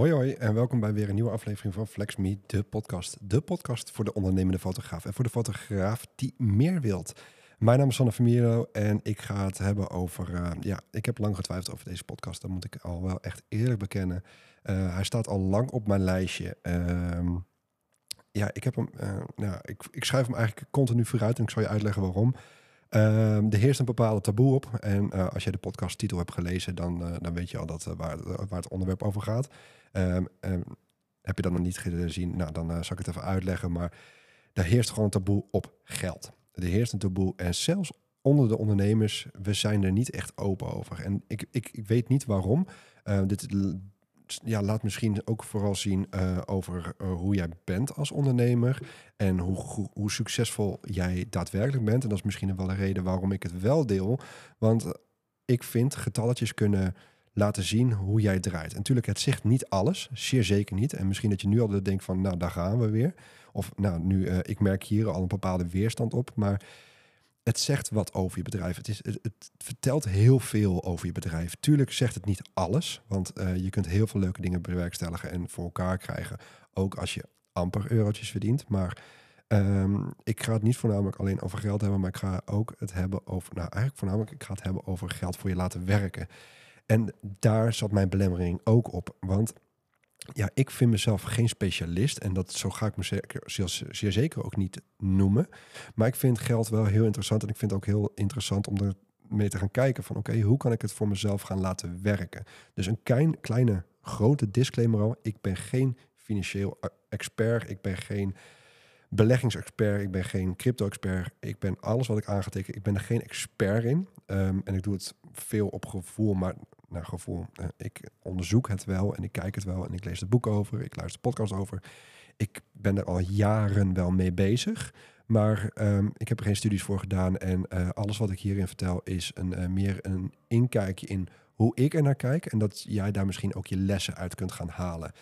Hoi hoi en welkom bij weer een nieuwe aflevering van FlexMe, de podcast. De podcast voor de ondernemende fotograaf en voor de fotograaf die meer wilt. Mijn naam is Sanne en ik ga het hebben over... eh, ja, ik heb lang getwijfeld over deze podcast, dat moet ik al wel echt eerlijk bekennen. Eh, hij staat al lang op mijn lijstje. Ehm, ja, ik heb hem... nou, ik, ik schrijf hem eigenlijk continu vooruit en ik zal je uitleggen waarom. Ehm, er heerst een bepaalde taboe op. En als je de podcasttitel hebt gelezen, dan, dan weet je al dat, waar, waar het onderwerp over gaat. Ehm, ehm, heb je dat nog niet gezien? Nou, dan eh, zal ik het even uitleggen. Maar er heerst gewoon een taboe op geld. Er heerst een taboe. En zelfs onder de ondernemers, we zijn er niet echt open over. En ik, ik, ik weet niet waarom. Eh, dit ja, laat misschien ook vooral zien eh, over eh, hoe jij bent als ondernemer. En hoe, hoe, hoe succesvol jij daadwerkelijk bent. En dat is misschien wel een reden waarom ik het wel deel. Want ik vind getalletjes kunnen laten zien hoe jij draait. En natuurlijk, het zegt niet alles, zeer zeker niet. En misschien dat je nu al denkt van, nou, daar gaan we weer. Of nou, nu, eh, ik merk hier al een bepaalde weerstand op. Maar het zegt wat over je bedrijf. Het, is, het, het vertelt heel veel over je bedrijf. Tuurlijk zegt het niet alles, want eh, je kunt heel veel leuke dingen bewerkstelligen en voor elkaar krijgen. Ook als je amper eurotjes verdient. Maar ehm, ik ga het niet voornamelijk alleen over geld hebben, maar ik ga ook het hebben over, nou eigenlijk voornamelijk, ik ga het hebben over geld voor je laten werken. En daar zat mijn belemmering ook op. Want ja, ik vind mezelf geen specialist. En dat zo ga ik me zeker, zeer, zeker ook niet noemen. Maar ik vind geld wel heel interessant. En ik vind het ook heel interessant om er mee te gaan kijken van... oké, hoe kan ik het voor mezelf gaan laten werken? Dus een klein, kleine, grote disclaimer al. Ik ben geen financieel eh, expert. Ik ben geen beleggingsexpert. Ik ben geen crypto-expert. Ik ben alles wat ik aangetekend. Ik ben er geen expert in. Ehm, en ik doe het veel op gevoel, maar naar gevoel. Eh, ik onderzoek het wel en ik kijk het wel en ik lees het boek over. Ik luister podcast over. Ik ben er al jaren wel mee bezig. Maar ehm, ik heb er geen studies voor gedaan. En eh, alles wat ik hierin vertel is een, eh, meer een inkijkje in hoe ik er naar kijk. En dat jij daar misschien ook je lessen uit kunt gaan halen.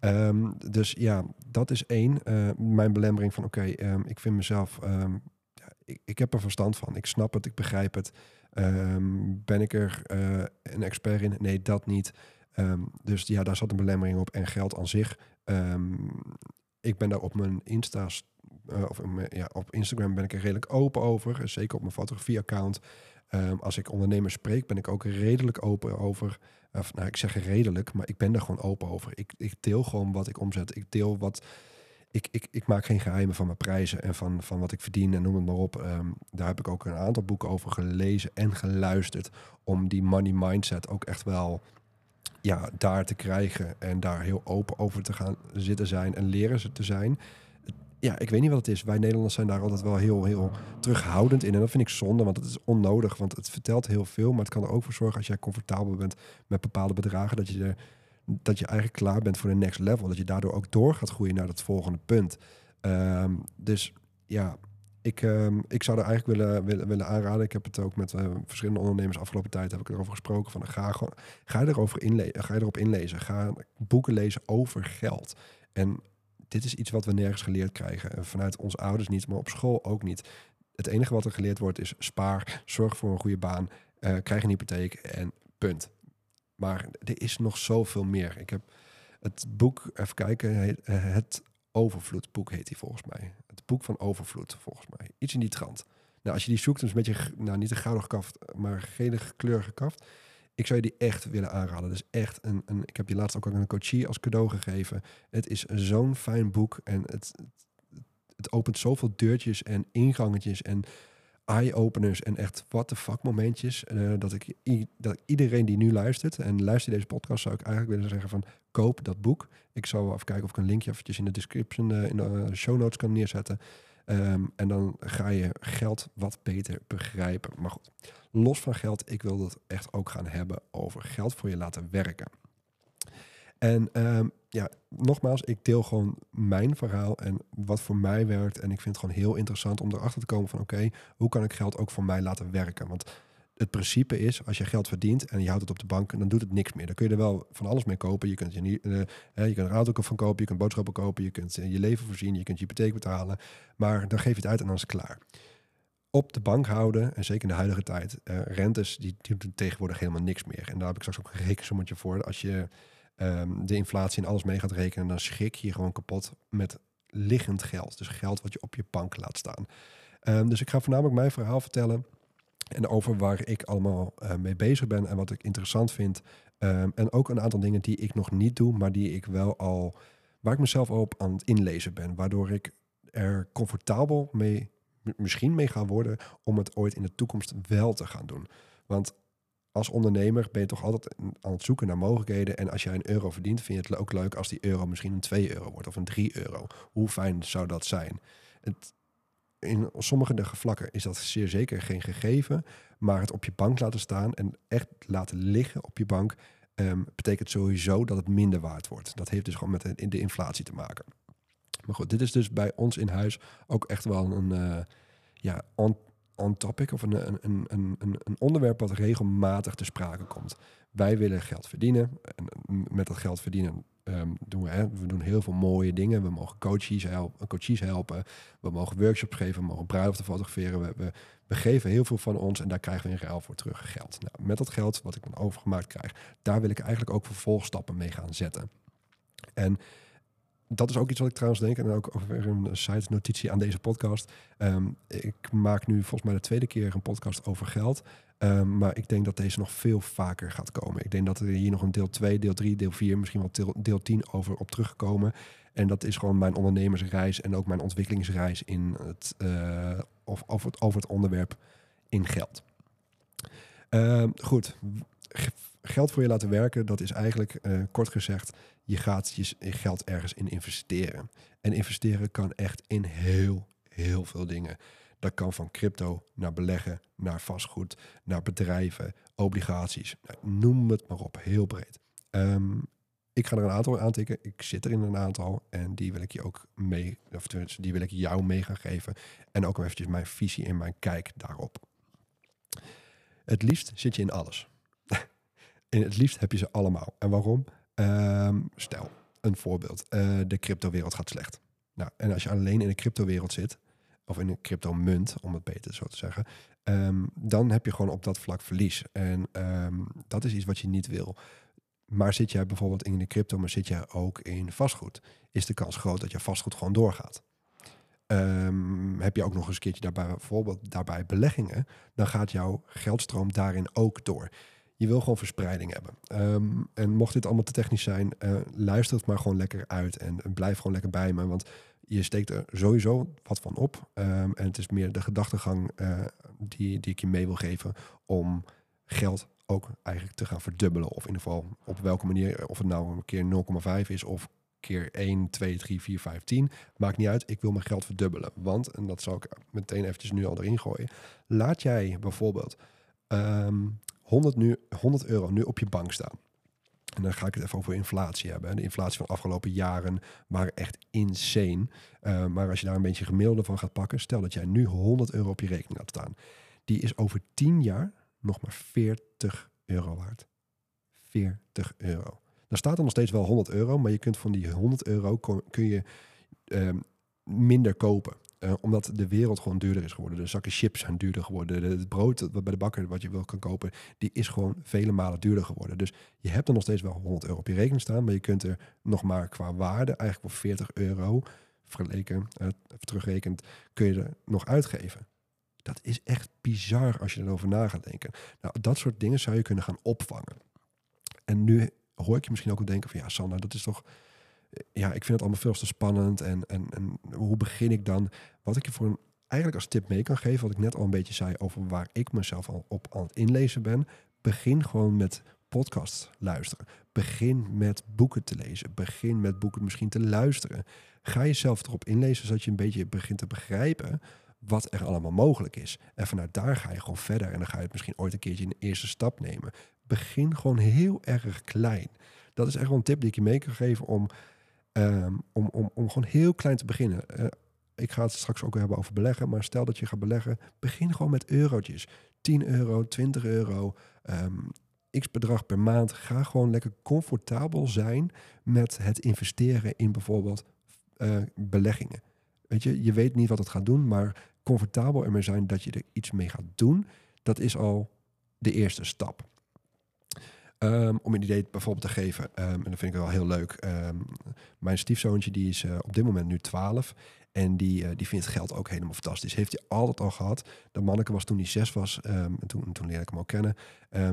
Ehm, dus ja, dat is één. mijn belemmering van oké, ehm, ik vind mezelf... ik, ik heb er verstand van. Ik snap het, ik begrijp het. Ehm, ben ik er eh, een expert in? Nee, dat niet. Ehm, dus ja, daar zat een belemmering op. En geld aan zich. ehm, ik ben daar op mijn Insta's, eh, of ja, op Instagram ben ik er redelijk open over. Zeker op mijn fotografie-account. Als ik ondernemers spreek, ben ik ook redelijk open over. Of, nou, ik zeg redelijk, maar ik ben er gewoon open over. Ik, ik deel gewoon wat ik omzet. Ik deel wat. Ik, ik, ik maak geen geheimen van mijn prijzen en van, van wat ik verdien en noem het maar op. Ehm, daar heb ik ook een aantal boeken over gelezen en geluisterd. Om die money mindset ook echt wel ja, daar te krijgen. En daar heel open over te gaan zitten zijn en leren ze te zijn. Ja, ik weet niet wat het is. Wij Nederlanders zijn daar altijd wel heel, heel terughoudend in. En dat vind ik zonde, want het is onnodig. Want het vertelt heel veel. Maar het kan er ook voor zorgen als jij comfortabel bent met bepaalde bedragen. Dat je, er, dat je eigenlijk klaar bent voor de next level. Dat je daardoor ook door gaat groeien naar het volgende punt. Ehm, dus ja, ik, ehm, ik zou er eigenlijk willen, willen, willen aanraden. Ik heb het ook met eh, verschillende ondernemers afgelopen tijd heb ik erover gesproken. Van, ga, gewoon, ga, erover inle- ga erop inlezen. Ga boeken lezen over geld. En dit is iets wat we nergens geleerd krijgen. En vanuit onze ouders niet, maar op school ook niet. Het enige wat er geleerd wordt is spaar, zorg voor een goede baan, eh, krijg een hypotheek en punt. Maar er is nog zoveel meer. Ik heb het boek, even kijken, eh, het Overvloedboek heet die volgens mij. Het boek van Overvloed, volgens mij. Iets in die trant. Nou, als je die zoekt, dan is het een beetje, nou niet een gouden kaft, maar gele kleurige kaft. Ik zou je die echt willen aanraden. Dus echt een, een ik heb je laatst ook aan een coachie als cadeau gegeven. Het is zo'n fijn boek en het, het opent zoveel deurtjes en ingangetjes en eye-openers en echt what the fuck momentjes. eh, dat, ik, dat iedereen die nu luistert en luister deze podcast, zou ik eigenlijk willen zeggen van koop dat boek. Ik zal even kijken of ik een linkje eventjes in de description, eh, in de eh, show notes kan neerzetten. Ehm, en dan ga je geld wat beter begrijpen. Maar goed, los van geld, ik wil het echt ook gaan hebben over geld voor je laten werken. En ehm, ja, nogmaals, ik deel gewoon mijn verhaal en wat voor mij werkt. En ik vind het gewoon heel interessant om erachter te komen van oké, hoe kan ik geld ook voor mij laten werken? Want het principe is, als je geld verdient en je houdt het op de bank, dan doet het niks meer. Dan kun je er wel van alles mee kopen. Je kunt, je, niet- eh, je kunt een auto van kopen, je kunt boodschappen kopen, je kunt eh, je leven voorzien, je kunt je hypotheek betalen. Maar dan geef je het uit en dan is het klaar. Op de bank houden, en zeker in de huidige tijd, eh, rentes, die, die doen tegenwoordig helemaal niks meer. En daar heb ik straks ook een rekensommetje voor. Als je ehm, de inflatie en alles mee gaat rekenen, dan schrik je gewoon kapot met liggend geld. Dus geld wat je op je bank laat staan. Ehm, dus ik ga voornamelijk mijn verhaal vertellen. En over waar ik allemaal uh, mee bezig ben en wat ik interessant vind. Ehm, en ook een aantal dingen die ik nog niet doe, maar die ik wel al, waar ik mezelf op aan het inlezen ben. Waardoor ik er comfortabel mee, misschien mee ga worden om het ooit in de toekomst wel te gaan doen. Want als ondernemer ben je toch altijd aan het zoeken naar mogelijkheden. En als jij een euro verdient, vind je het ook leuk als die euro misschien een 2 euro wordt of een 3 euro. Hoe fijn zou dat zijn? In sommige vlakken is dat zeer zeker geen gegeven. Maar het op je bank laten staan en echt laten liggen op je bank, ehm, betekent sowieso dat het minder waard wordt. Dat heeft dus gewoon met de, de inflatie te maken. Maar goed, dit is dus bij ons in huis ook echt wel een uh, ja, on, topic of een, een, een, een, een onderwerp wat regelmatig te sprake komt. Wij willen geld verdienen. En met dat geld verdienen Ehm, doen we, hè, we doen heel veel mooie dingen. We mogen coaches, helpen, coaches helpen. We mogen workshops geven. We mogen bruiloften fotograferen. We, we, we, geven heel veel van ons en daar krijgen we in ruil voor terug geld. Nou, met dat geld wat ik dan overgemaakt krijg, daar wil ik eigenlijk ook vervolgstappen mee gaan zetten. En dat is ook iets wat ik trouwens denk, en ook over een site notitie aan deze podcast. Ehm, ik maak nu volgens mij de tweede keer een podcast over geld. Ehm, maar ik denk dat deze nog veel vaker gaat komen. Ik denk dat er hier nog een deel 2, deel 3, deel 4, misschien wel deel, deel 10 over op terugkomen. En dat is gewoon mijn ondernemersreis en ook mijn ontwikkelingsreis in het, uh, of, over, het, over het onderwerp in geld. Uh, goed, geld voor je laten werken, dat is eigenlijk uh, kort gezegd, je gaat je geld ergens in investeren. En investeren kan echt in heel, heel veel dingen. Dat kan van crypto naar beleggen, naar vastgoed, naar bedrijven, obligaties. Nou, noem het maar op, heel breed. Um, ik ga er een aantal aantikken. Ik zit er in een aantal en die wil ik je ook mee, of die wil ik jou mee gaan geven. En ook eventjes mijn visie en mijn kijk daarop. Het liefst zit je in alles. en het liefst heb je ze allemaal. En waarom? Um, stel, een voorbeeld. Uh, de cryptowereld gaat slecht. Nou, en als je alleen in de cryptowereld zit, of in een crypto-munt, om het beter zo te zeggen, um, dan heb je gewoon op dat vlak verlies. En um, dat is iets wat je niet wil. Maar zit jij bijvoorbeeld in de crypto, maar zit jij ook in vastgoed, is de kans groot dat je vastgoed gewoon doorgaat. Heb je ook nog eens een keertje daarbij, bijvoorbeeld daarbij beleggingen, dan gaat jouw geldstroom daarin ook door. Je wil gewoon verspreiding hebben. Um, en mocht dit allemaal te technisch zijn, uh, luister het maar gewoon lekker uit en, blijf gewoon lekker bij me. Want je steekt er sowieso wat van op. Um, en het is meer de gedachtegang uh, die, die ik je mee wil geven om geld ook eigenlijk te gaan verdubbelen. Of in ieder geval op welke manier, of het nou een keer 0,5 is of keer 1, 2, 3, 4, 5, 10. Maakt niet uit, ik wil mijn geld verdubbelen. Want, en dat zal ik meteen eventjes nu al erin gooien. Laat jij bijvoorbeeld um, 100, nu, 100 euro nu op je bank staan. En dan ga ik het even over inflatie hebben. De inflatie van de afgelopen jaren waren echt insane. Uh, maar als je daar een beetje gemiddelde van gaat pakken, stel dat jij nu 100 euro op je rekening laat staan. Die is over 10 jaar nog maar 40 euro waard. 40 euro. Dan staat er nog steeds wel 100 euro, maar je kunt van die 100 euro kun je uh, minder kopen. Uh, omdat de wereld gewoon duurder is geworden. De zakken chips zijn duurder geworden. Het brood bij de bakker wat je wil kan kopen, die is gewoon vele malen duurder geworden. Dus je hebt er nog steeds wel 100 euro op je rekening staan, maar je kunt er nog maar qua waarde, eigenlijk voor 40 euro, vergeleken, uh, terugrekend, kun je er nog uitgeven. Dat is echt bizar als je erover na gaat denken. Nou, dat soort dingen zou je kunnen gaan opvangen. En nu hoor ik je misschien ook denken van ja, Sander, dat is toch ja, ik vind het allemaal veel te spannend. En, en, en hoe begin ik dan? Wat ik je voor een, eigenlijk als tip mee kan geven, wat ik net al een beetje zei over waar ik mezelf al op aan het inlezen ben. Begin gewoon met podcasts luisteren. Begin met boeken te lezen. Begin met boeken misschien te luisteren. Ga jezelf erop inlezen, zodat je een beetje begint te begrijpen wat er allemaal mogelijk is. En vanuit daar ga je gewoon verder. En dan ga je het misschien ooit een keertje een eerste stap nemen. Begin gewoon heel erg klein. Dat is echt wel een tip die ik je mee kan geven om Um, om, om, om gewoon heel klein te beginnen. Uh, ik ga het straks ook hebben over beleggen, maar stel dat je gaat beleggen, begin gewoon met eurotjes. 10 euro, 20 euro, um, x bedrag per maand. Ga gewoon lekker comfortabel zijn met het investeren in bijvoorbeeld uh, beleggingen. Weet je, je weet niet wat het gaat doen, maar comfortabel ermee zijn dat je er iets mee gaat doen, dat is al de eerste stap. Um, om een idee bijvoorbeeld te geven, um, en dat vind ik wel heel leuk. Um, mijn stiefzoontje die is uh, op dit moment nu 12 en die, uh, die vindt geld ook helemaal fantastisch. Heeft hij altijd al gehad. De manneke was toen hij zes was, en toen, toen leerde ik hem ook kennen,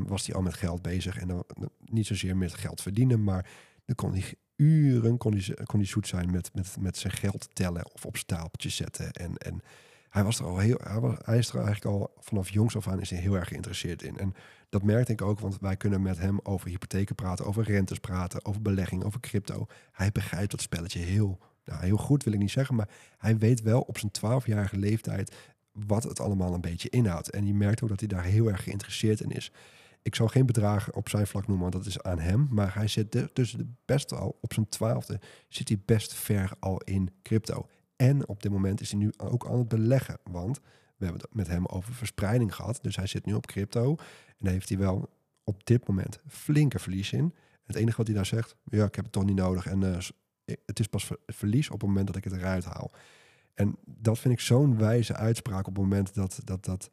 was hij al met geld bezig. En dan, niet zozeer met geld verdienen, maar dan kon hij uren kon hij, kon hij zoet zijn met, met, met zijn geld tellen of op stapeltjes zetten. En, en hij, was er al heel, hij, was, hij is er eigenlijk al vanaf jongs af aan is hij heel erg geïnteresseerd in. En dat merkte ik ook, want wij kunnen met hem over hypotheken praten, over rentes praten, over belegging, over crypto. Hij begrijpt dat spelletje heel, nou, heel goed, wil ik niet zeggen, maar hij weet wel op zijn twaalfjarige leeftijd wat het allemaal een beetje inhoudt. En je merkt ook dat hij daar heel erg geïnteresseerd in is. Ik zal geen bedragen op zijn vlak noemen, want dat is aan hem. Maar hij zit tussen de best al op zijn twaalfde, zit hij best ver al in crypto. En op dit moment is hij nu ook aan het beleggen. Want we hebben het met hem over verspreiding gehad. Dus hij zit nu op crypto. En heeft hij wel op dit moment flinke verlies in. Het enige wat hij daar zegt, ja, ik heb het toch niet nodig. En uh, het is pas verlies op het moment dat ik het eruit haal. En dat vind ik zo'n wijze uitspraak op het moment dat, dat, dat,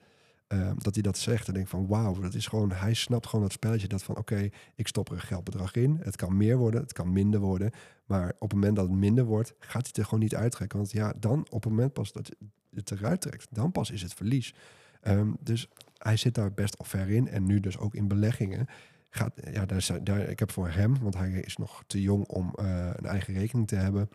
uh, dat hij dat zegt. En denk van wauw, dat is gewoon, hij snapt gewoon dat spelletje dat van oké, ik stop er een geldbedrag in. Het kan meer worden, het kan minder worden. Maar op het moment dat het minder wordt, gaat hij het er gewoon niet uittrekken. Want ja, dan op het moment pas dat het eruit trekt, dan pas is het verlies. Um, dus hij zit daar best al ver in. En nu dus ook in beleggingen. Gaat, ja, daar, daar, ik heb voor hem, want hij is nog te jong om uh, een eigen rekening te hebben.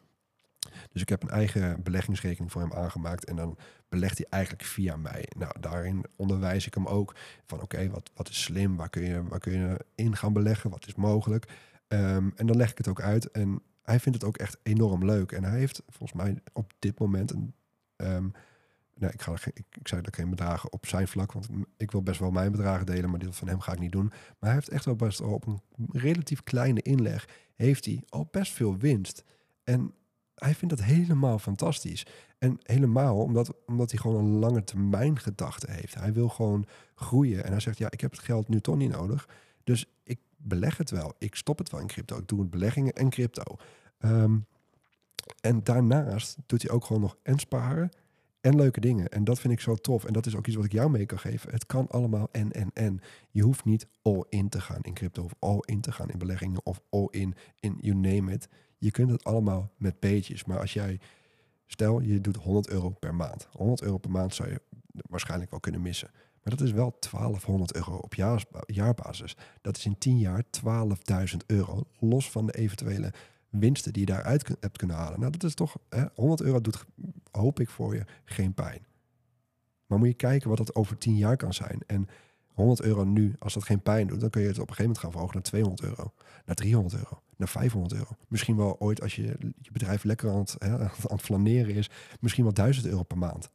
Dus ik heb een eigen beleggingsrekening voor hem aangemaakt. En dan belegt hij eigenlijk via mij. Nou, daarin onderwijs ik hem ook van oké, wat, wat is slim? Waar kun, je, waar kun je in gaan beleggen? Wat is mogelijk? Um, en dan leg ik het ook uit. En hij vindt het ook echt enorm leuk. En hij heeft volgens mij op dit moment een. Um, nou, ik, ga, ik, zei dat geen bedragen op zijn vlak, want ik wil best wel mijn bedragen delen, maar dit van hem ga ik niet doen. Maar hij heeft echt wel best wel op een relatief kleine inleg, heeft hij al best veel winst. En hij vindt dat helemaal fantastisch. En helemaal omdat, omdat hij gewoon een lange termijn gedachte heeft. Hij wil gewoon groeien. En hij zegt, ja, ik heb het geld nu toch niet nodig. Dus ik beleg het wel. Ik stop het wel in crypto. Ik doe het beleggingen en crypto. Um, en daarnaast doet hij ook gewoon nog en sparen en leuke dingen. En dat vind ik zo tof. En dat is ook iets wat ik jou mee kan geven. Het kan allemaal en, en, en. Je hoeft niet all in te gaan in crypto of all in te gaan in beleggingen of all in in you name it. Je kunt het allemaal met beetjes. Maar als jij, stel je doet 100 euro per maand. 100 euro per maand zou je waarschijnlijk wel kunnen missen. Maar dat is wel 1200 euro op jaarbasis. Dat is in 10 jaar 12.000 euro. Los van de eventuele winsten die je daaruit hebt kunnen halen. Nou, dat is toch, hè, 100 euro doet, hoop ik voor je, geen pijn. Maar moet je kijken wat dat over 10 jaar kan zijn. En 100 euro nu, als dat geen pijn doet, dan kun je het op een gegeven moment gaan verhogen naar 200 euro, naar 300 euro, naar 500 euro. Misschien wel ooit als je je bedrijf lekker aan het, hè, aan het flaneren is, misschien wel 1000 euro per maand.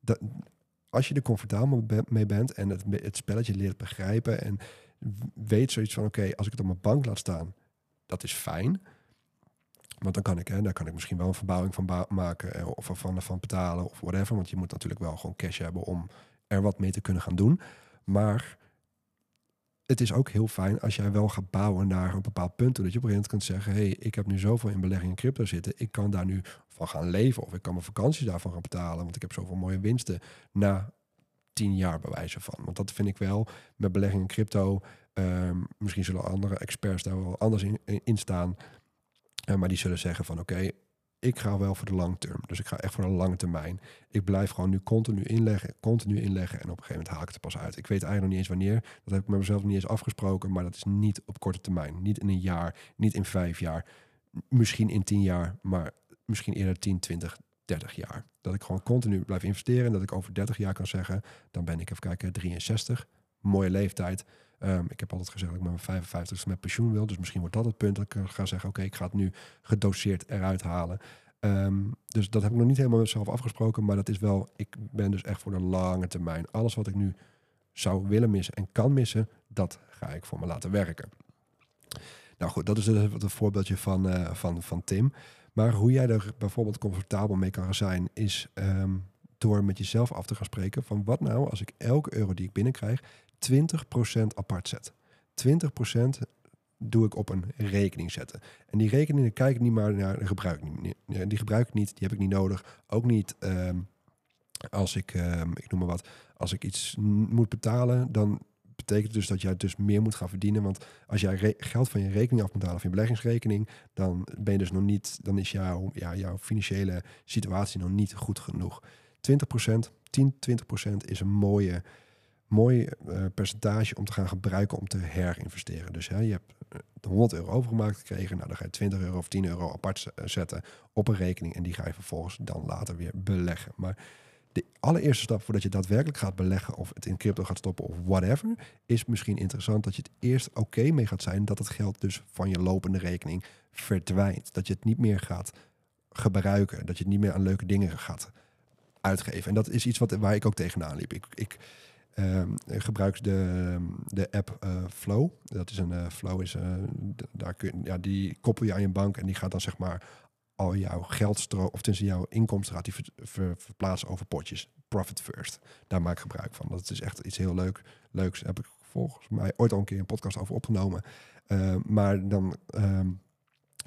Dat, als je er comfortabel mee bent en het, het spelletje leert begrijpen en weet zoiets van oké, als ik het op mijn bank laat staan, dat is fijn. Want dan kan ik, hè, daar kan ik misschien wel een verbouwing van maken eh, of van, van betalen of whatever. Want je moet natuurlijk wel gewoon cash hebben om er wat mee te kunnen gaan doen. Maar het is ook heel fijn als jij wel gaat bouwen naar een bepaald punt. Dat je op een gegeven moment kunt zeggen, hey, ik heb nu zoveel in belegging in crypto zitten. Ik kan daar nu van gaan leven of ik kan mijn vakanties daarvan gaan betalen. Want ik heb zoveel mooie winsten na tien jaar bewijzen van. Want dat vind ik wel met belegging in crypto. Um, misschien zullen andere experts daar wel anders in, in staan. Uh, maar die zullen zeggen van oké, ik ga wel voor de long term. Dus ik ga echt voor de lange termijn. Ik blijf gewoon nu continu inleggen, continu inleggen. En op een gegeven moment haal ik het pas uit. Ik weet eigenlijk nog niet eens wanneer. Dat heb ik met mezelf niet eens afgesproken. Maar dat is niet op korte termijn. Niet in een jaar, niet in vijf jaar. Misschien in tien jaar, maar misschien eerder 10, 20, 30 jaar. Dat ik gewoon continu blijf investeren. En dat ik over 30 jaar kan zeggen, dan ben ik even kijken, 63. Mooie leeftijd. Um, ik heb altijd gezegd dat ik met mijn 55 met pensioen wil. Dus misschien wordt dat het punt dat ik ga zeggen: oké, ik ga het nu gedoseerd eruit halen. Um, dus dat heb ik nog niet helemaal met mezelf afgesproken. Maar dat is wel, ik ben dus echt voor de lange termijn. Alles wat ik nu zou willen missen en kan missen, dat ga ik voor me laten werken. Nou goed, dat is dus het voorbeeldje van, uh, van, van Tim. Maar hoe jij er bijvoorbeeld comfortabel mee kan zijn, is um, door met jezelf af te gaan spreken van wat nou als ik elke euro die ik binnenkrijg 20% apart zet. 20% doe ik op een rekening zetten. En die rekeningen kijk ik niet maar naar, gebruik niet. Die gebruik ik niet, die heb ik niet nodig. Ook niet um, als ik, um, ik noem maar wat, als ik iets moet betalen, dan betekent dus dat jij dus meer moet gaan verdienen. Want als jij geld van je rekening af moet halen, van je beleggingsrekening, dan ben je dus nog niet, dan is jouw, ja, jouw financiële situatie nog niet goed genoeg. 20%, 10, 20% is een mooie, mooi uh, percentage om te gaan gebruiken om te herinvesteren. Dus hè, je hebt 100 euro overgemaakt gekregen. Nou, dan ga je 20 euro of 10 euro apart zetten op een rekening. En die ga je vervolgens dan later weer beleggen. Maar de allereerste stap voordat je daadwerkelijk gaat beleggen of het in crypto gaat stoppen of whatever, is misschien interessant dat je het eerst oké mee gaat zijn dat het geld dus van je lopende rekening verdwijnt. Dat je het niet meer gaat gebruiken, dat je het niet meer aan leuke dingen gaat uitgeven. En dat is iets wat, waar ik ook tegenaan liep. Ik, ik uh, gebruik de, de app uh, Flow. Dat is een uh, Flow is, uh, daar kun, ja, die koppel je aan je bank en die gaat dan zeg maar al jouw geldstroom, of tussen jouw inkomsten gaat die ver, verplaatsen over potjes. Profit first. Daar maak ik gebruik van. Dat is echt iets heel leuk, leuks. Heb ik volgens mij ooit al een keer een podcast over opgenomen. Uh, maar dan um,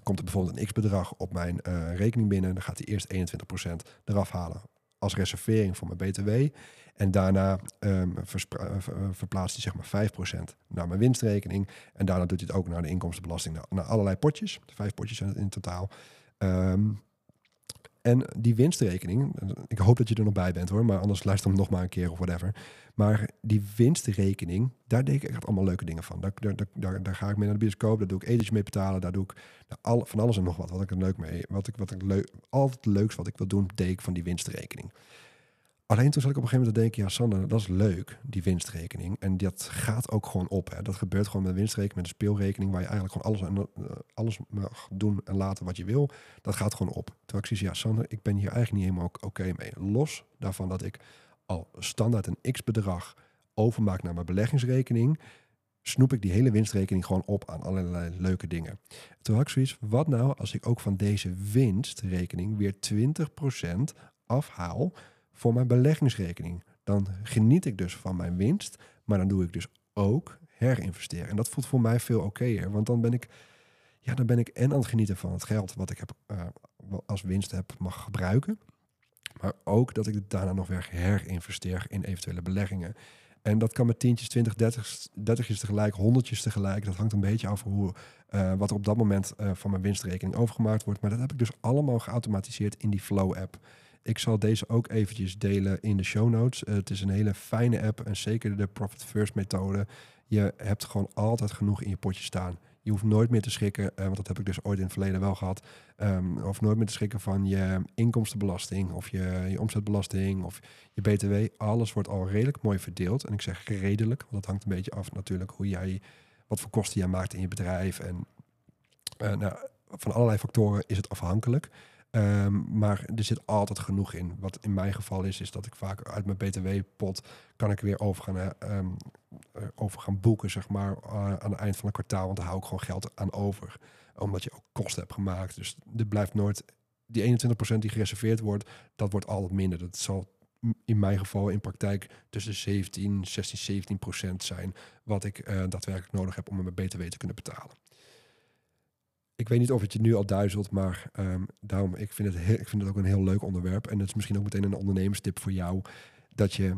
komt er bijvoorbeeld een x-bedrag op mijn rekening binnen. Dan gaat hij eerst 21% eraf halen als reservering voor mijn BTW. En daarna um, verplaatst hij zeg maar 5% naar mijn winstrekening. En daarna doet hij het ook naar de inkomstenbelasting. Naar, naar allerlei potjes. Vijf potjes in totaal. Um, en die winstrekening, ik hoop dat je er nog bij bent hoor, maar anders luister hem nog maar een keer of whatever. Maar die winstrekening, daar deed ik echt allemaal leuke dingen van. Daar, daar, daar, ga ik mee naar de bioscoop, daar doe ik etentjes mee betalen, daar doe ik nou, van alles en nog wat. Wat ik er leuk mee, wat ik, wat ik leuk, altijd het leukste wat ik wil doen, deed ik van die winstrekening. Alleen toen zat ik op een gegeven moment te denken, ja Sander, dat is leuk, die winstrekening. En dat gaat ook gewoon op. Hè. Dat gebeurt gewoon met een winstrekening, met een speelrekening, waar je eigenlijk gewoon alles, uh, alles mag doen en laten wat je wil. Dat gaat gewoon op. Terwijl ik ja Sander, ik ben hier eigenlijk niet helemaal oké mee. Los daarvan dat ik al standaard een x-bedrag overmaak naar mijn beleggingsrekening, snoep ik die hele winstrekening gewoon op aan allerlei leuke dingen. Toen had ik zoiets, wat nou als ik ook van deze winstrekening weer 20% afhaal voor mijn beleggingsrekening. Dan geniet ik dus van mijn winst, maar dan doe ik dus ook herinvesteren. En dat voelt voor mij veel okéer, want dan ben ik, ja, dan ben ik en aan het genieten van het geld wat ik heb, uh, als winst heb mag gebruiken, maar ook dat ik het daarna nog weer herinvesteer in eventuele beleggingen. En dat kan met tientjes, twintig, dertig, dertigjes tegelijk, honderdjes tegelijk. Dat hangt een beetje af hoe, uh, wat er op dat moment uh, van mijn winstrekening overgemaakt wordt. Maar dat heb ik dus allemaal geautomatiseerd in die Flow-app. Ik zal deze ook eventjes delen in de show notes. Uh, het is een hele fijne app en zeker de Profit First methode. Je hebt gewoon altijd genoeg in je potje staan. Je hoeft nooit meer te schrikken, uh, want dat heb ik dus ooit in het verleden wel gehad. Um, of nooit meer te schrikken van je inkomstenbelasting of je, je omzetbelasting of je BTW. Alles wordt al redelijk mooi verdeeld. En ik zeg redelijk, want dat hangt een beetje af natuurlijk hoe jij, wat voor kosten jij maakt in je bedrijf. En uh, nou, van allerlei factoren is het afhankelijk. Um, maar er zit altijd genoeg in. Wat in mijn geval is, is dat ik vaak uit mijn BTW-pot kan ik weer over gaan, um, over gaan boeken, zeg maar, uh, aan het eind van een kwartaal. Want daar hou ik gewoon geld aan over. Omdat je ook kosten hebt gemaakt. Dus er blijft nooit, die 21% die gereserveerd wordt, dat wordt altijd minder. Dat zal in mijn geval in praktijk tussen 17, 16, 17 procent zijn wat ik daadwerkelijk nodig heb om mijn BTW te kunnen betalen ik weet niet of het je nu al duizelt, maar um, daarom, ik vind, het heel, ik vind het ook een heel leuk onderwerp. En het is misschien ook meteen een ondernemerstip voor jou. Dat je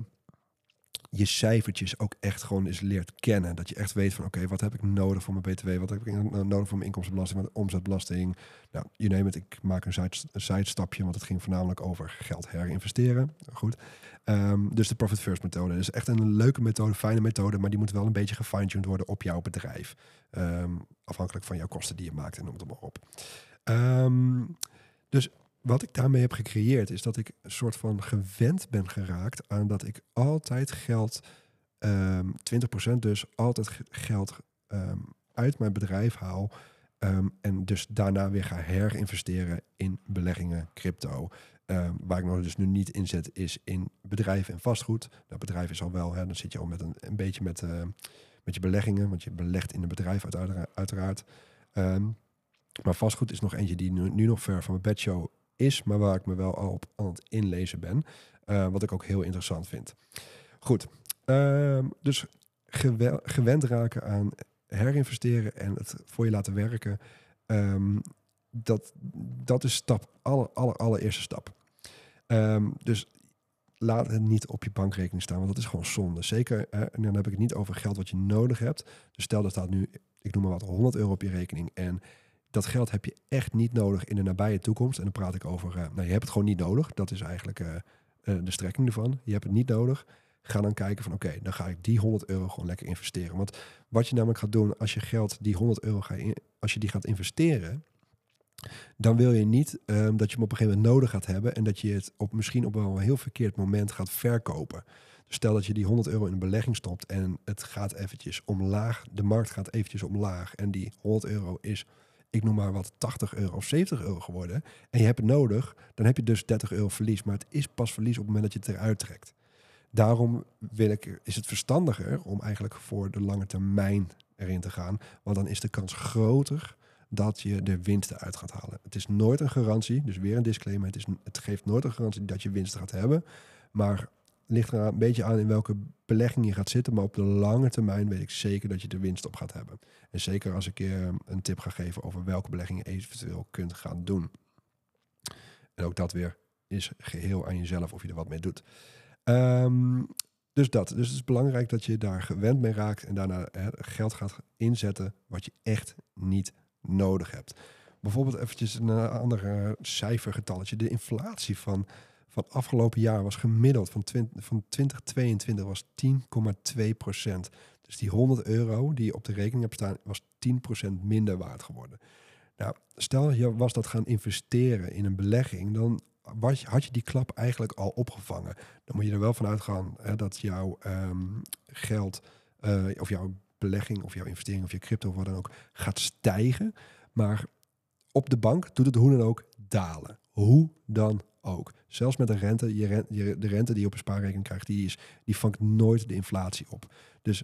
je cijfertjes ook echt gewoon eens leert kennen. Dat je echt weet van oké, wat heb ik nodig voor mijn btw? Wat heb ik nodig voor mijn inkomstenbelasting, mijn omzetbelasting? Nou, je neemt het. Ik maak een zijstapje, want het ging voornamelijk over geld herinvesteren. Goed. Um, dus de Profit First methode is echt een leuke methode, fijne methode, maar die moet wel een beetje gefine-tuned worden op jouw bedrijf. Um, afhankelijk van jouw kosten die je maakt en noem het maar op. Um, dus wat ik daarmee heb gecreëerd is dat ik een soort van gewend ben geraakt aan dat ik altijd geld, um, 20% dus, altijd geld um, uit mijn bedrijf haal. Um, en dus daarna weer ga herinvesteren in beleggingen, crypto. waar ik nog dus nu niet inzet is in bedrijven en vastgoed. Nou, bedrijf is al wel, hè, dan zit je al met een, een beetje met, uh, met je beleggingen, want je belegt in een bedrijf uiteraard. maar vastgoed is nog eentje die nu, nu nog ver van mijn bedshow is, maar waar ik me wel al op aan het inlezen ben. Uh, wat ik ook heel interessant vind. Goed, uh, dus gewend raken aan herinvesteren en het voor je laten werken. Um, dat, dat is stap, aller, aller, allereerste stap. Um, dus laat het niet op je bankrekening staan, want dat is gewoon zonde. Zeker, en dan heb ik het niet over geld wat je nodig hebt. Dus stel er staat nu, ik noem maar wat, 100 euro op je rekening. En dat geld heb je echt niet nodig in de nabije toekomst. En dan praat ik over, uh, nou je hebt het gewoon niet nodig. Dat is eigenlijk uh, uh, de strekking ervan. Je hebt het niet nodig. Ga dan kijken van oké, dan ga ik die 100 euro gewoon lekker investeren. Want wat je namelijk gaat doen als je geld, die 100 euro, ga als je die gaat investeren, dan wil je niet um, dat je hem op een gegeven moment nodig gaat hebben en dat je het op misschien op een heel verkeerd moment gaat verkopen. Dus stel dat je die 100 euro in een belegging stopt en het gaat eventjes omlaag, de markt gaat eventjes omlaag en die 100 euro is, ik noem maar wat, 80 euro of 70 euro geworden en je hebt het nodig, dan heb je dus 30 euro verlies. Maar het is pas verlies op het moment dat je het eruit trekt. Daarom wil ik, is het verstandiger om eigenlijk voor de lange termijn erin te gaan, want dan is de kans groter dat je de winsten uit gaat halen. Het is nooit een garantie, dus weer een disclaimer. Het, is, het geeft nooit een garantie dat je winst gaat hebben. Maar ligt er een beetje aan in welke belegging je gaat zitten. Maar op de lange termijn weet ik zeker dat je de winst op gaat hebben. En zeker als ik je een tip ga geven over welke belegging je eventueel kunt gaan doen. En ook dat weer is geheel aan jezelf of je er wat mee doet. Um, dus dat. Dus het is belangrijk dat je daar gewend mee raakt en daarna geld gaat inzetten wat je echt niet nodig hebt. Bijvoorbeeld eventjes een ander uh, cijfergetalletje. De inflatie van, van afgelopen jaar was gemiddeld van, 20, van 2022 was 10,2 procent. Dus die 100 euro die je op de rekening hebt staan, was 10% minder waard geworden. Nou, stel je was dat gaan investeren in een belegging, dan was, had je die klap eigenlijk al opgevangen. Dan moet je er wel van uitgaan hè, dat jouw um, geld uh, of jouw belegging of jouw investering of je crypto of wat dan ook gaat stijgen. Maar op de bank doet het hoe dan ook dalen. Hoe dan ook. Zelfs met een rente, je de rente die je op een spaarrekening krijgt, die, is, die vangt nooit de inflatie op. Dus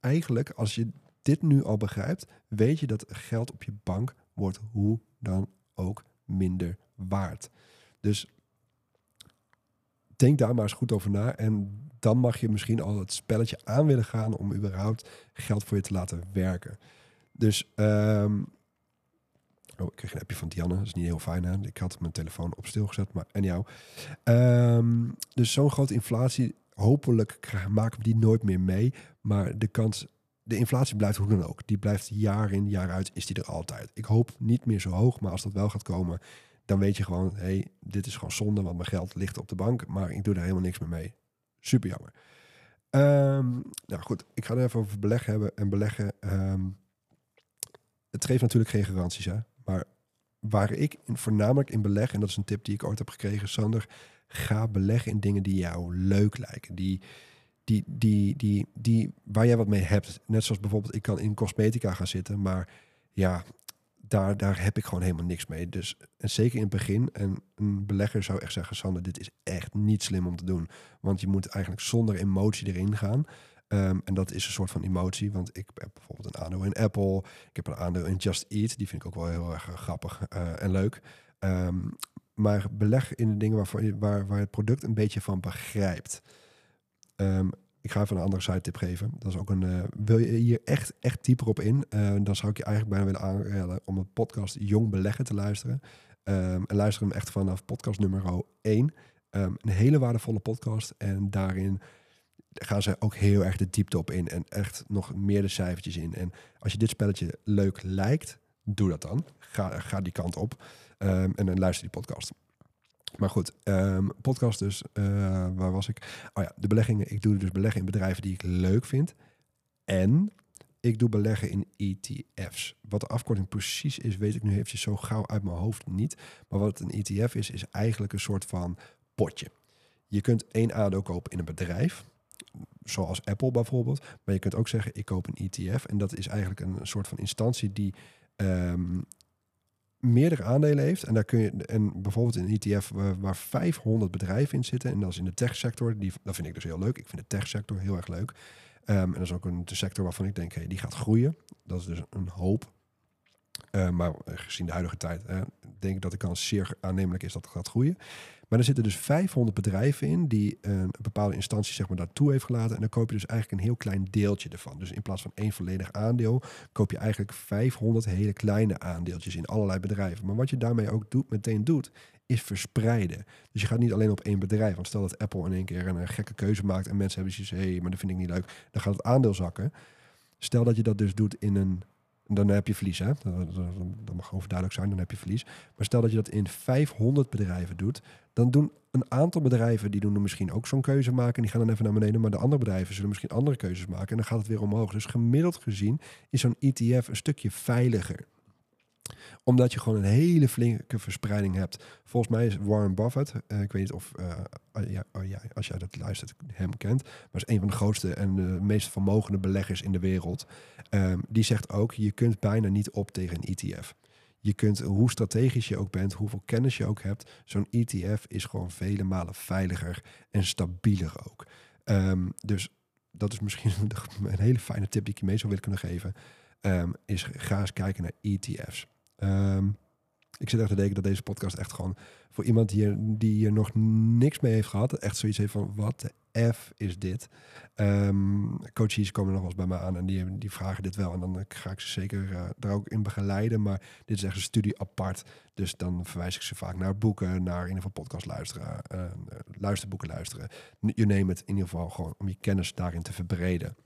eigenlijk, als je dit nu al begrijpt, weet je dat geld op je bank wordt hoe dan ook minder waard. Dus denk daar maar eens goed over na. En dan mag je misschien al het spelletje aan willen gaan om überhaupt geld voor je te laten werken. Dus, um, oh, ik kreeg een appje van Dianne, dat is niet heel fijn. Hè? Ik had mijn telefoon op stil gezet, maar en jou. Um, dus zo'n grote inflatie, hopelijk maken we die nooit meer mee. Maar de kans, de inflatie blijft hoe dan ook. Die blijft jaar in, jaar uit, is die er altijd. Ik hoop niet meer zo hoog, maar als dat wel gaat komen, dan weet je gewoon, hé, hey, dit is gewoon zonde, want mijn geld ligt op de bank, maar ik doe er helemaal niks meer mee. Super jammer. Um, nou goed, ik ga er even over beleggen hebben. En beleggen, um, het geeft natuurlijk geen garanties, hè. Maar waar ik voornamelijk in beleg, en dat is een tip die ik ooit heb gekregen, Sander, ga beleggen in dingen die jou leuk lijken. Die, die, die, die, die, waar jij wat mee hebt. Net zoals bijvoorbeeld, ik kan in cosmetica gaan zitten, maar ja, daar, daar heb ik gewoon helemaal niks mee. Dus en zeker in het begin, en een belegger zou echt zeggen, Sander, dit is echt niet slim om te doen. Want je moet eigenlijk zonder emotie erin gaan. Um, en dat is een soort van emotie, want ik heb bijvoorbeeld een aandeel in Apple. Ik heb een aandeel in Just Eat, die vind ik ook wel heel erg grappig uh, en leuk. Um, maar beleg in de dingen waarvoor waar, waar het product een beetje van begrijpt. Um, ik ga even een andere site tip geven. Dat is ook een. Uh, wil je hier echt, echt dieper op in? Dan zou ik je eigenlijk bijna willen aanraden om een podcast Jong Beleggen te luisteren. En luister hem echt vanaf podcast nummer 1. Um, een hele waardevolle podcast. En daarin gaan ze ook heel erg de diepte op in. En echt nog meer de cijfertjes in. En als je dit spelletje leuk lijkt, doe dat dan. Ga, ga die kant op. Um, en luister die podcast. Maar goed, um, podcast dus. Uh, waar was ik? Oh ja, de beleggingen. Ik doe dus beleggen in bedrijven die ik leuk vind. En ik doe beleggen in ETF's. Wat de afkorting precies is, weet ik nu eventjes zo gauw uit mijn hoofd niet. Maar wat een ETF is, is eigenlijk een soort van potje. Je kunt één aandeel kopen in een bedrijf, zoals Apple bijvoorbeeld. Maar je kunt ook zeggen, ik koop een ETF. En dat is eigenlijk een soort van instantie die um, meerdere aandelen heeft. En daar kun je, en bijvoorbeeld een ETF waar, waar 500 bedrijven in zitten. En dat is in de techsector. Die, dat vind ik dus heel leuk. Ik vind de techsector heel erg leuk. Um, en dat is ook een sector waarvan ik denk, hey, die gaat groeien. Dat is dus een hoop. Uh, maar gezien de huidige tijd denk ik dat de kans zeer aannemelijk is dat het gaat groeien. Maar er zitten dus 500 bedrijven in die een bepaalde instantie zeg maar, daartoe heeft gelaten. En dan koop je dus eigenlijk een heel klein deeltje ervan. Dus in plaats van één volledig aandeel, koop je eigenlijk 500 hele kleine aandeeltjes in allerlei bedrijven. Maar wat je daarmee ook doet, meteen doet, is verspreiden. Dus je gaat niet alleen op één bedrijf. Want stel dat Apple in één keer een, gekke keuze maakt en mensen hebben zoiets hé, hey, maar dat vind ik niet leuk. Dan gaat het aandeel zakken. Stel dat je dat dus doet in een dan heb je verlies. Hè? Dat mag overduidelijk zijn, dan heb je verlies. Maar stel dat je dat in 500 bedrijven doet, dan doen een aantal bedrijven die doen misschien ook zo'n keuze maken. En die gaan dan even naar beneden. Maar de andere bedrijven zullen misschien andere keuzes maken. En dan gaat het weer omhoog. Dus gemiddeld gezien is zo'n ETF een stukje veiliger omdat je gewoon een hele flinke verspreiding hebt. Volgens mij is Warren Buffett, uh, ik weet niet of ja, oh ja, als jij dat luistert, hem kent, maar is een van de grootste en de meest vermogende beleggers in de wereld. Um, die zegt ook, je kunt bijna niet op tegen een ETF. Je kunt, hoe strategisch je ook bent, hoeveel kennis je ook hebt, zo'n ETF is gewoon vele malen veiliger en stabieler ook. Um, dus dat is misschien een hele fijne tip die ik je mee zou willen kunnen geven. Um, is ga eens kijken naar ETF's. Um, ik zit echt te denken dat deze podcast echt gewoon voor iemand die, die hier nog niks mee heeft gehad, echt zoiets heeft van wat de F is dit. Um, coaches komen nog wel eens bij mij aan en die, die vragen dit wel. En dan ga ik ze zeker uh, daar ook in begeleiden. Maar dit is echt een studie apart. Dus dan verwijs ik ze vaak naar boeken, naar in ieder geval podcast luisteren, uh, luisterboeken luisteren. Je neemt het in ieder geval gewoon om je kennis daarin te verbreden.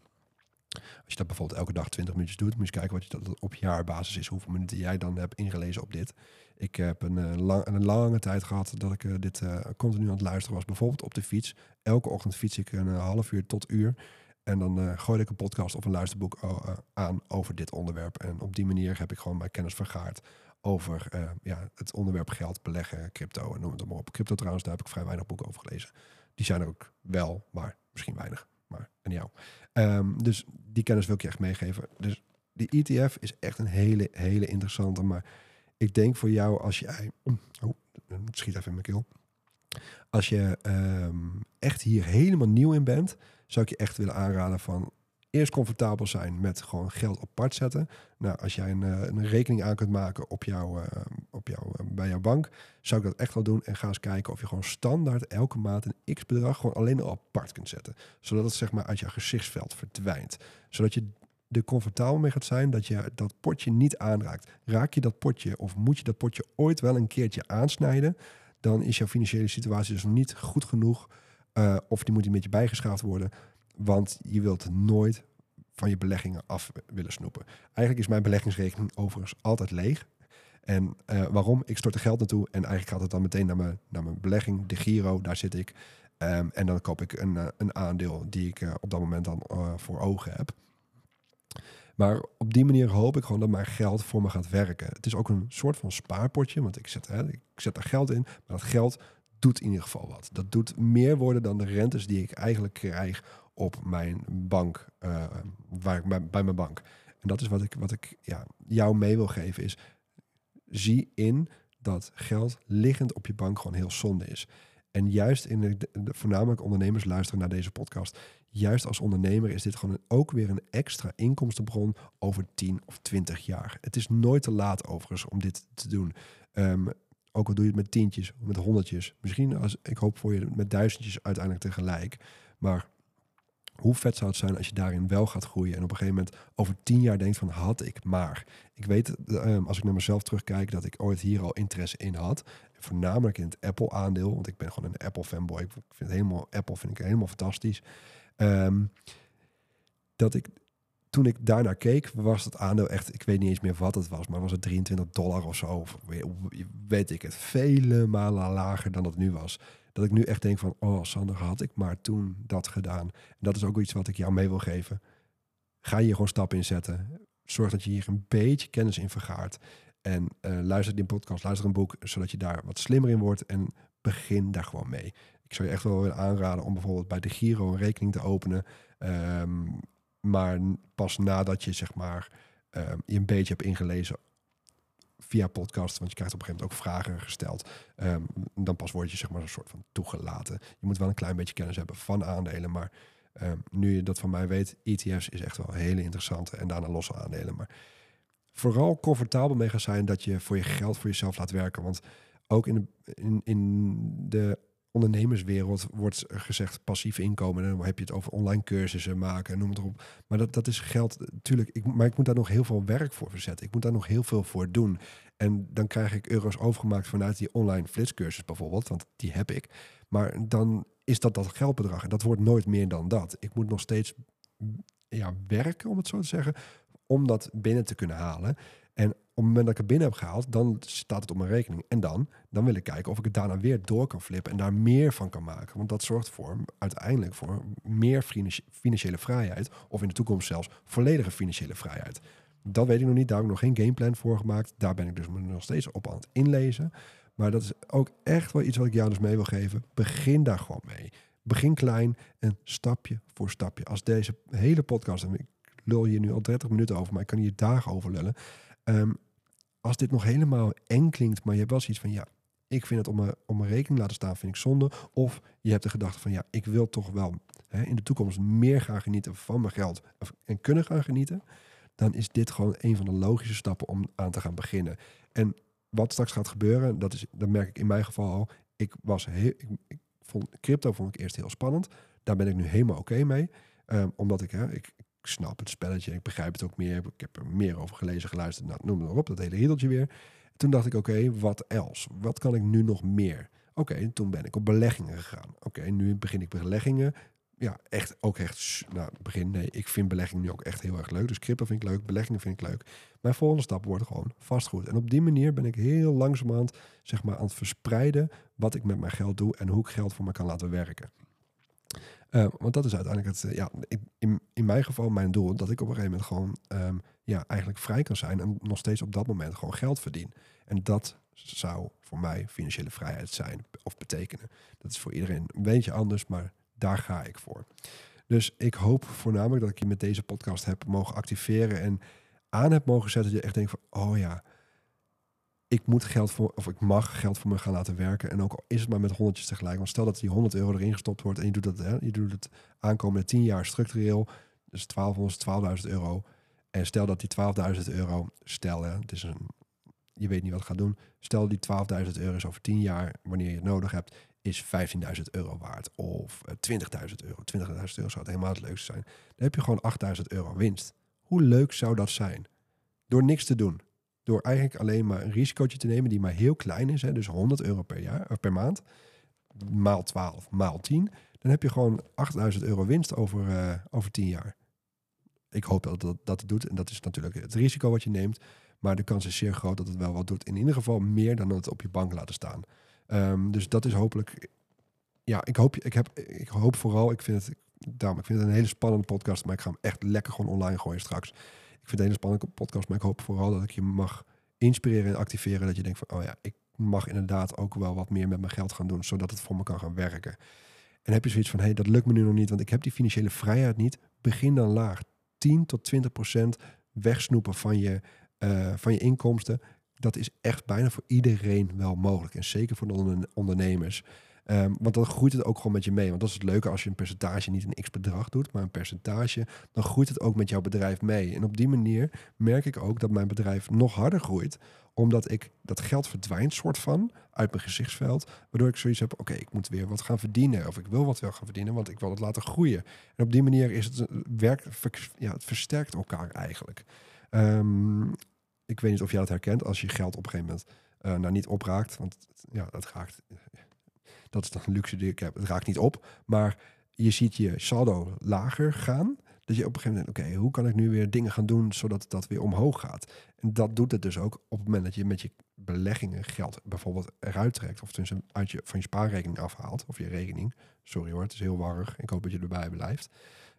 Als je dat bijvoorbeeld elke dag 20 minuutjes doet, moet je kijken wat je dat op jaarbasis is, hoeveel minuten jij dan hebt ingelezen op dit. Ik heb een, lang, een lange tijd gehad dat ik uh, dit uh, continu aan het luisteren was. Bijvoorbeeld op de fiets. Elke ochtend fiets ik een half uur tot uur. En dan gooi ik een podcast of een luisterboek aan over dit onderwerp. En op die manier heb ik gewoon mijn kennis vergaard over ja, het onderwerp geld, beleggen, crypto en noem het maar op. Crypto trouwens, daar heb ik vrij weinig boeken over gelezen. Die zijn er ook wel, maar misschien weinig maar en jou. Um, dus die kennis wil ik je echt meegeven. Dus die ETF is echt een hele, hele interessante. Maar ik denk voor jou als jij... Oh, het schiet even in mijn keel. Als je um, echt hier helemaal nieuw in bent, zou ik je echt willen aanraden van eerst comfortabel zijn met gewoon geld apart zetten. Nou, als jij een, eh, een rekening aan kunt maken op jouw, uh, op jouw, uh, bij jouw bank, zou ik dat echt wel doen. En ga eens kijken of je gewoon standaard elke maand een x-bedrag gewoon alleen al apart kunt zetten. Zodat het zeg maar uit jouw gezichtsveld verdwijnt. Zodat je er comfortabel mee gaat zijn dat je dat potje niet aanraakt. Raak je dat potje of moet je dat potje ooit wel een keertje aansnijden, dan is jouw financiële situatie dus nog niet goed genoeg. of die moet een beetje bijgeschaafd worden want je wilt nooit van je beleggingen af willen snoepen. Eigenlijk is mijn beleggingsrekening overigens altijd leeg. En uh, waarom? Ik stort er geld naartoe en eigenlijk gaat het dan meteen naar mijn, naar mijn belegging, de Giro, daar zit ik. Um, en dan koop ik een, uh, een aandeel die ik uh, op dat moment dan voor ogen heb. Maar op die manier hoop ik gewoon dat mijn geld voor me gaat werken. Het is ook een soort van spaarpotje, want ik zet, hè, ik zet daar geld in. Maar dat geld doet in ieder geval wat. Dat doet meer worden dan de rentes die ik eigenlijk krijg op mijn bank, uh, waar ik bij, bij, mijn bank. En dat is wat ik, wat ik ja, jou mee wil geven, is zie in dat geld liggend op je bank gewoon heel zonde is. En juist in de, voornamelijk ondernemers luisteren naar deze podcast. Juist als ondernemer is dit gewoon ook weer een extra inkomstenbron over 10 of 20 jaar. Het is nooit te laat overigens om dit te doen. Um, ook al doe je het met tientjes, met honderdjes. Misschien als ik hoop voor je met duizendjes uiteindelijk tegelijk. Maar hoe vet zou het zijn als je daarin wel gaat groeien en op een gegeven moment over tien jaar denkt van had ik maar. Ik weet, um, als ik naar mezelf terugkijk, dat ik ooit hier al interesse in had. Voornamelijk in het Apple aandeel, want ik ben gewoon een Apple fanboy. Ik vind helemaal, Apple vind ik helemaal fantastisch. Um, dat ik toen ik daarnaar keek, was het aandeel echt, ik weet niet eens meer wat het was, maar was het 23 dollar of zo, of weet ik het, vele malen lager dan het nu was. Dat ik nu echt denk van, oh Sander, had ik maar toen dat gedaan. En dat is ook iets wat ik jou mee wil geven. Ga hier gewoon stappen in zetten. Zorg dat je hier een beetje kennis in vergaart. En uh, luister die podcast, luister een boek, zodat je daar wat slimmer in wordt. En begin daar gewoon mee. Ik zou je echt wel willen aanraden om bijvoorbeeld bij de Giro een rekening te openen. Um, maar pas nadat je zeg maar um, je een beetje hebt ingelezen via podcast, want je krijgt op een gegeven moment ook vragen gesteld. Um, dan pas word je zeg maar een soort van toegelaten. Je moet wel een klein beetje kennis hebben van aandelen, maar um, nu je dat van mij weet, ETF's is echt wel een hele interessante en daarna losse aandelen. Maar vooral comfortabel mee gaan zijn dat je voor je geld voor jezelf laat werken. Want ook in de, in, in de ondernemerswereld wordt gezegd passief inkomen. En dan heb je het over online cursussen maken, noem het erop. Maar dat, dat is geld, natuurlijk. Maar ik moet daar nog heel veel werk voor verzetten. Ik moet daar nog heel veel voor doen. En dan krijg ik euro's overgemaakt vanuit die online flitscursus bijvoorbeeld, want die heb ik. Maar dan is dat dat geldbedrag en dat wordt nooit meer dan dat. Ik moet nog steeds ja, werken, om het zo te zeggen, om dat binnen te kunnen halen. En op het moment dat ik het binnen heb gehaald, dan staat het op mijn rekening. En dan, dan wil ik kijken of ik het daarna weer door kan flippen en daar meer van kan maken. Want dat zorgt voor uiteindelijk voor meer financiële vrijheid. Of in de toekomst zelfs volledige financiële vrijheid. Dat weet ik nog niet. Daar heb ik nog geen gameplan voor gemaakt. Daar ben ik dus nog steeds op aan het inlezen. Maar dat is ook echt wel iets wat ik jou dus mee wil geven. Begin daar gewoon mee. Begin klein en stapje voor stapje. Als deze hele podcast, en ik lul hier nu al 30 minuten over, maar ik kan hier dagen over lullen. Ehm, als dit nog helemaal eng klinkt, maar je hebt wel zoiets van ja, ik vind het om mijn, om mijn rekening laten staan, vind ik zonde. Of je hebt de gedachte van ja, ik wil toch wel hè, in de toekomst meer gaan genieten van mijn geld en kunnen gaan genieten. Dan is dit gewoon een van de logische stappen om aan te gaan beginnen. En wat straks gaat gebeuren, dat, is, dat merk ik in mijn geval al. Ik was heel, ik, ik vond crypto vond ik eerst heel spannend. Daar ben ik nu helemaal oké mee. Um, omdat ik, hè, ik, snap het spelletje, ik begrijp het ook meer. Ik heb er meer over gelezen, geluisterd, nou, noem maar op, dat hele riedeltje weer. Toen dacht ik, oké, wat else? Wat kan ik nu nog meer? Oké, toen ben ik op beleggingen gegaan. Oké, nu begin ik beleggingen. Ja, echt, ook echt, nou, begin, nee, ik vind beleggingen nu ook echt heel erg leuk. Dus crypto vind ik leuk, beleggingen vind ik leuk. Mijn volgende stap wordt gewoon vastgoed. En op die manier ben ik heel langzamerhand, zeg maar, aan het verspreiden wat ik met mijn geld doe en hoe ik geld voor me kan laten werken. Uh, want dat is uiteindelijk het, eh, ja, in, in mijn geval mijn doel, dat ik op een gegeven moment gewoon um, ja, eigenlijk vrij kan zijn en nog steeds op dat moment gewoon geld verdien. En dat zou voor mij financiële vrijheid zijn of betekenen. Dat is voor iedereen een beetje anders, maar daar ga ik voor. Dus ik hoop voornamelijk dat ik je met deze podcast heb mogen activeren en aan heb mogen zetten dat je echt denkt van, oh ja, ik moet geld voor, of ik mag geld voor me gaan laten werken. En ook al is het maar met honderdjes tegelijk. Want stel dat die 100 euro erin gestopt wordt en je doet dat, hè, je doet het aankomende 10 jaar structureel. Dus 1200, 12.000 euro. En stel dat die 12.000 euro, stel hè, het is een, je weet niet wat het gaat doen. Stel die 12.000 euro is over 10 jaar, wanneer je het nodig hebt, is 15.000 euro waard. Of 20.000 eh, euro. 20.000 euro zou het helemaal het leukste zijn. Dan heb je gewoon 8.000 euro winst. Hoe leuk zou dat zijn? Door niks te doen door eigenlijk alleen maar een risicootje te nemen die maar heel klein is, hè, dus 100 euro per, jaar, of per maand, maal 12, maal 10, dan heb je gewoon 8000 euro winst over, uh, over 10 jaar. Ik hoop dat, dat dat het doet en dat is natuurlijk het risico wat je neemt, maar de kans is zeer groot dat het wel wat doet. In ieder geval meer dan het op je bank laten staan. Um, dus dat is hopelijk, ja, ik hoop, ik, heb, ik hoop vooral, ik vind het, daarom, ik vind het een hele spannende podcast, maar ik ga hem echt lekker gewoon online gooien straks vind het een spannende podcast, maar ik hoop vooral dat ik je mag inspireren en activeren. Dat je denkt van, oh ja, ik mag inderdaad ook wel wat meer met mijn geld gaan doen, zodat het voor me kan gaan werken. En heb je zoiets van, hé, hey, dat lukt me nu nog niet, want ik heb die financiële vrijheid niet. Begin dan laag. 10 tot 20 procent wegsnoepen van je, uh, van je inkomsten. Dat is echt bijna voor iedereen wel mogelijk. En zeker voor de ondernemers. Um, want dan groeit het ook gewoon met je mee. Want dat is het leuke als je een percentage niet een x bedrag doet, maar een percentage, dan groeit het ook met jouw bedrijf mee. En op die manier merk ik ook dat mijn bedrijf nog harder groeit, omdat ik dat geld verdwijnt soort van uit mijn gezichtsveld, waardoor ik zoiets heb, oké, ik moet weer wat gaan verdienen of ik wil wat wel gaan verdienen, want ik wil het laten groeien. En op die manier is het werk, ja, het versterkt elkaar eigenlijk. Um, ik weet niet of jij dat herkent als je geld op een gegeven moment uh, nou niet opraakt, want ja, dat raakt dat is dan een luxe die ik heb. Het raakt niet op. Maar je ziet je saldo lager gaan. Dat je op een gegeven moment, oké, hoe kan ik nu weer dingen gaan doen zodat dat weer omhoog gaat? En dat doet het dus ook op het moment dat je met je beleggingen geld bijvoorbeeld eruit trekt. Of tussen uit je, van je spaarrekening afhaalt. Of je rekening. Sorry hoor, het is heel warrig. Ik hoop dat je erbij blijft.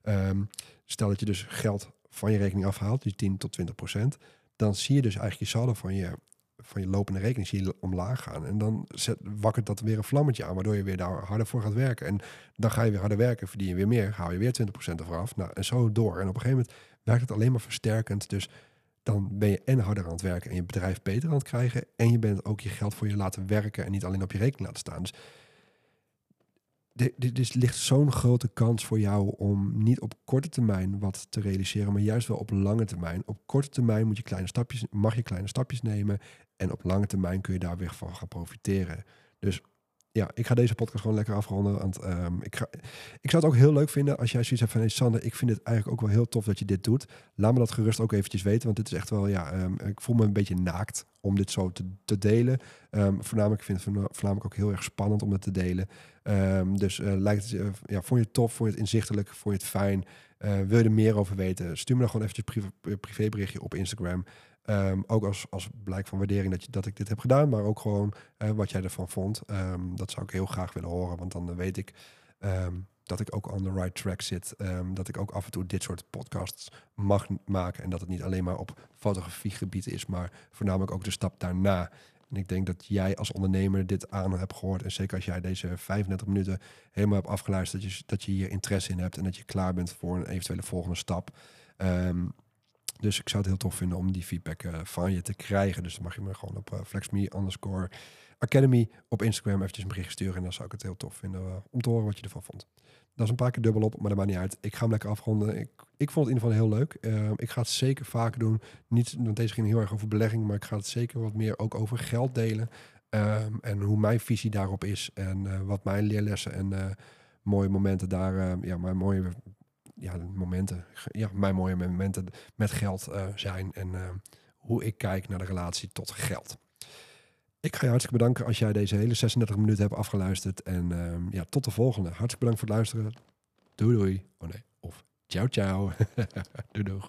Um, stel dat je dus geld van je rekening afhaalt, die 10 tot 20 procent. Dan zie je dus eigenlijk je saldo van je van je lopende rekening zie je omlaag gaan. En dan zet, dat weer een vlammetje aan, waardoor je weer daar harder voor gaat werken. En dan ga je weer harder werken, verdien je weer meer, haal je weer 20% ervan af. Nou, en zo door. En op een gegeven moment werkt het alleen maar versterkend. Dus dan ben je en harder aan het werken en je bedrijf beter aan het krijgen. En je bent ook je geld voor je laten werken en niet alleen op je rekening laten staan. Dus dit is, ligt zo'n grote kans voor jou om niet op korte termijn wat te realiseren, maar juist wel op lange termijn. Op korte termijn moet je kleine stapjes, mag je kleine stapjes nemen en op lange termijn kun je daar weer van gaan profiteren. Dus ja, ik ga deze podcast gewoon lekker afronden. Want um, ik, ga, ik zou het ook heel leuk vinden als jij zoiets hebt van... Sander, ik vind het eigenlijk ook wel heel tof dat je dit doet. Laat me dat gerust ook eventjes weten. Want dit is echt wel, ja, um, ik voel me een beetje naakt om dit zo te, delen. Um, voornamelijk vind ik het voornamelijk ook heel erg spannend om het te delen. dus uh, lijkt het, uh, ja, vond je het tof, vond je het inzichtelijk, vond je het fijn... Uh, wil je er meer over weten? Stuur me dan gewoon eventjes privé, privéberichtje op Instagram. Um, ook als, als blijk van waardering dat, je, dat ik dit heb gedaan, maar ook gewoon uh, wat jij ervan vond. Um, dat zou ik heel graag willen horen, want dan weet ik um, dat ik ook on the right track zit. dat ik ook af en toe dit soort podcasts mag maken en dat het niet alleen maar op fotografiegebied is, maar voornamelijk ook de stap daarna. En ik denk dat jij als ondernemer dit aan hebt gehoord. En zeker als jij deze 35 minuten helemaal hebt afgeluisterd, dat je, dat je hier interesse in hebt en dat je klaar bent voor een eventuele volgende stap. Um, dus ik zou het heel tof vinden om die feedback uh, van je te krijgen. Dus dan mag je me gewoon op uh, flexme underscore academy op Instagram eventjes een bericht sturen. En dan zou ik het heel tof vinden uh, om te horen wat je ervan vond. Dat is een paar keer dubbel op, maar dat maakt niet uit. Ik ga hem lekker afronden. Ik, ik vond het in ieder geval heel leuk. ik ga het zeker vaker doen. Niet, want deze ging heel erg over belegging, maar ik ga het zeker wat meer ook over geld delen. Um, en hoe mijn visie daarop is. En wat mijn leerlessen en mooie momenten daar, ja, mijn mooie ja, momenten, ja, mijn mooie momenten met geld uh, zijn en uh, hoe ik kijk naar de relatie tot geld. Ik ga je hartstikke bedanken als jij deze hele 36 minuten hebt afgeluisterd. En uh, ja, tot de volgende. Hartstikke bedankt voor het luisteren. Doei doei. Oh nee, of ciao ciao. doei doei.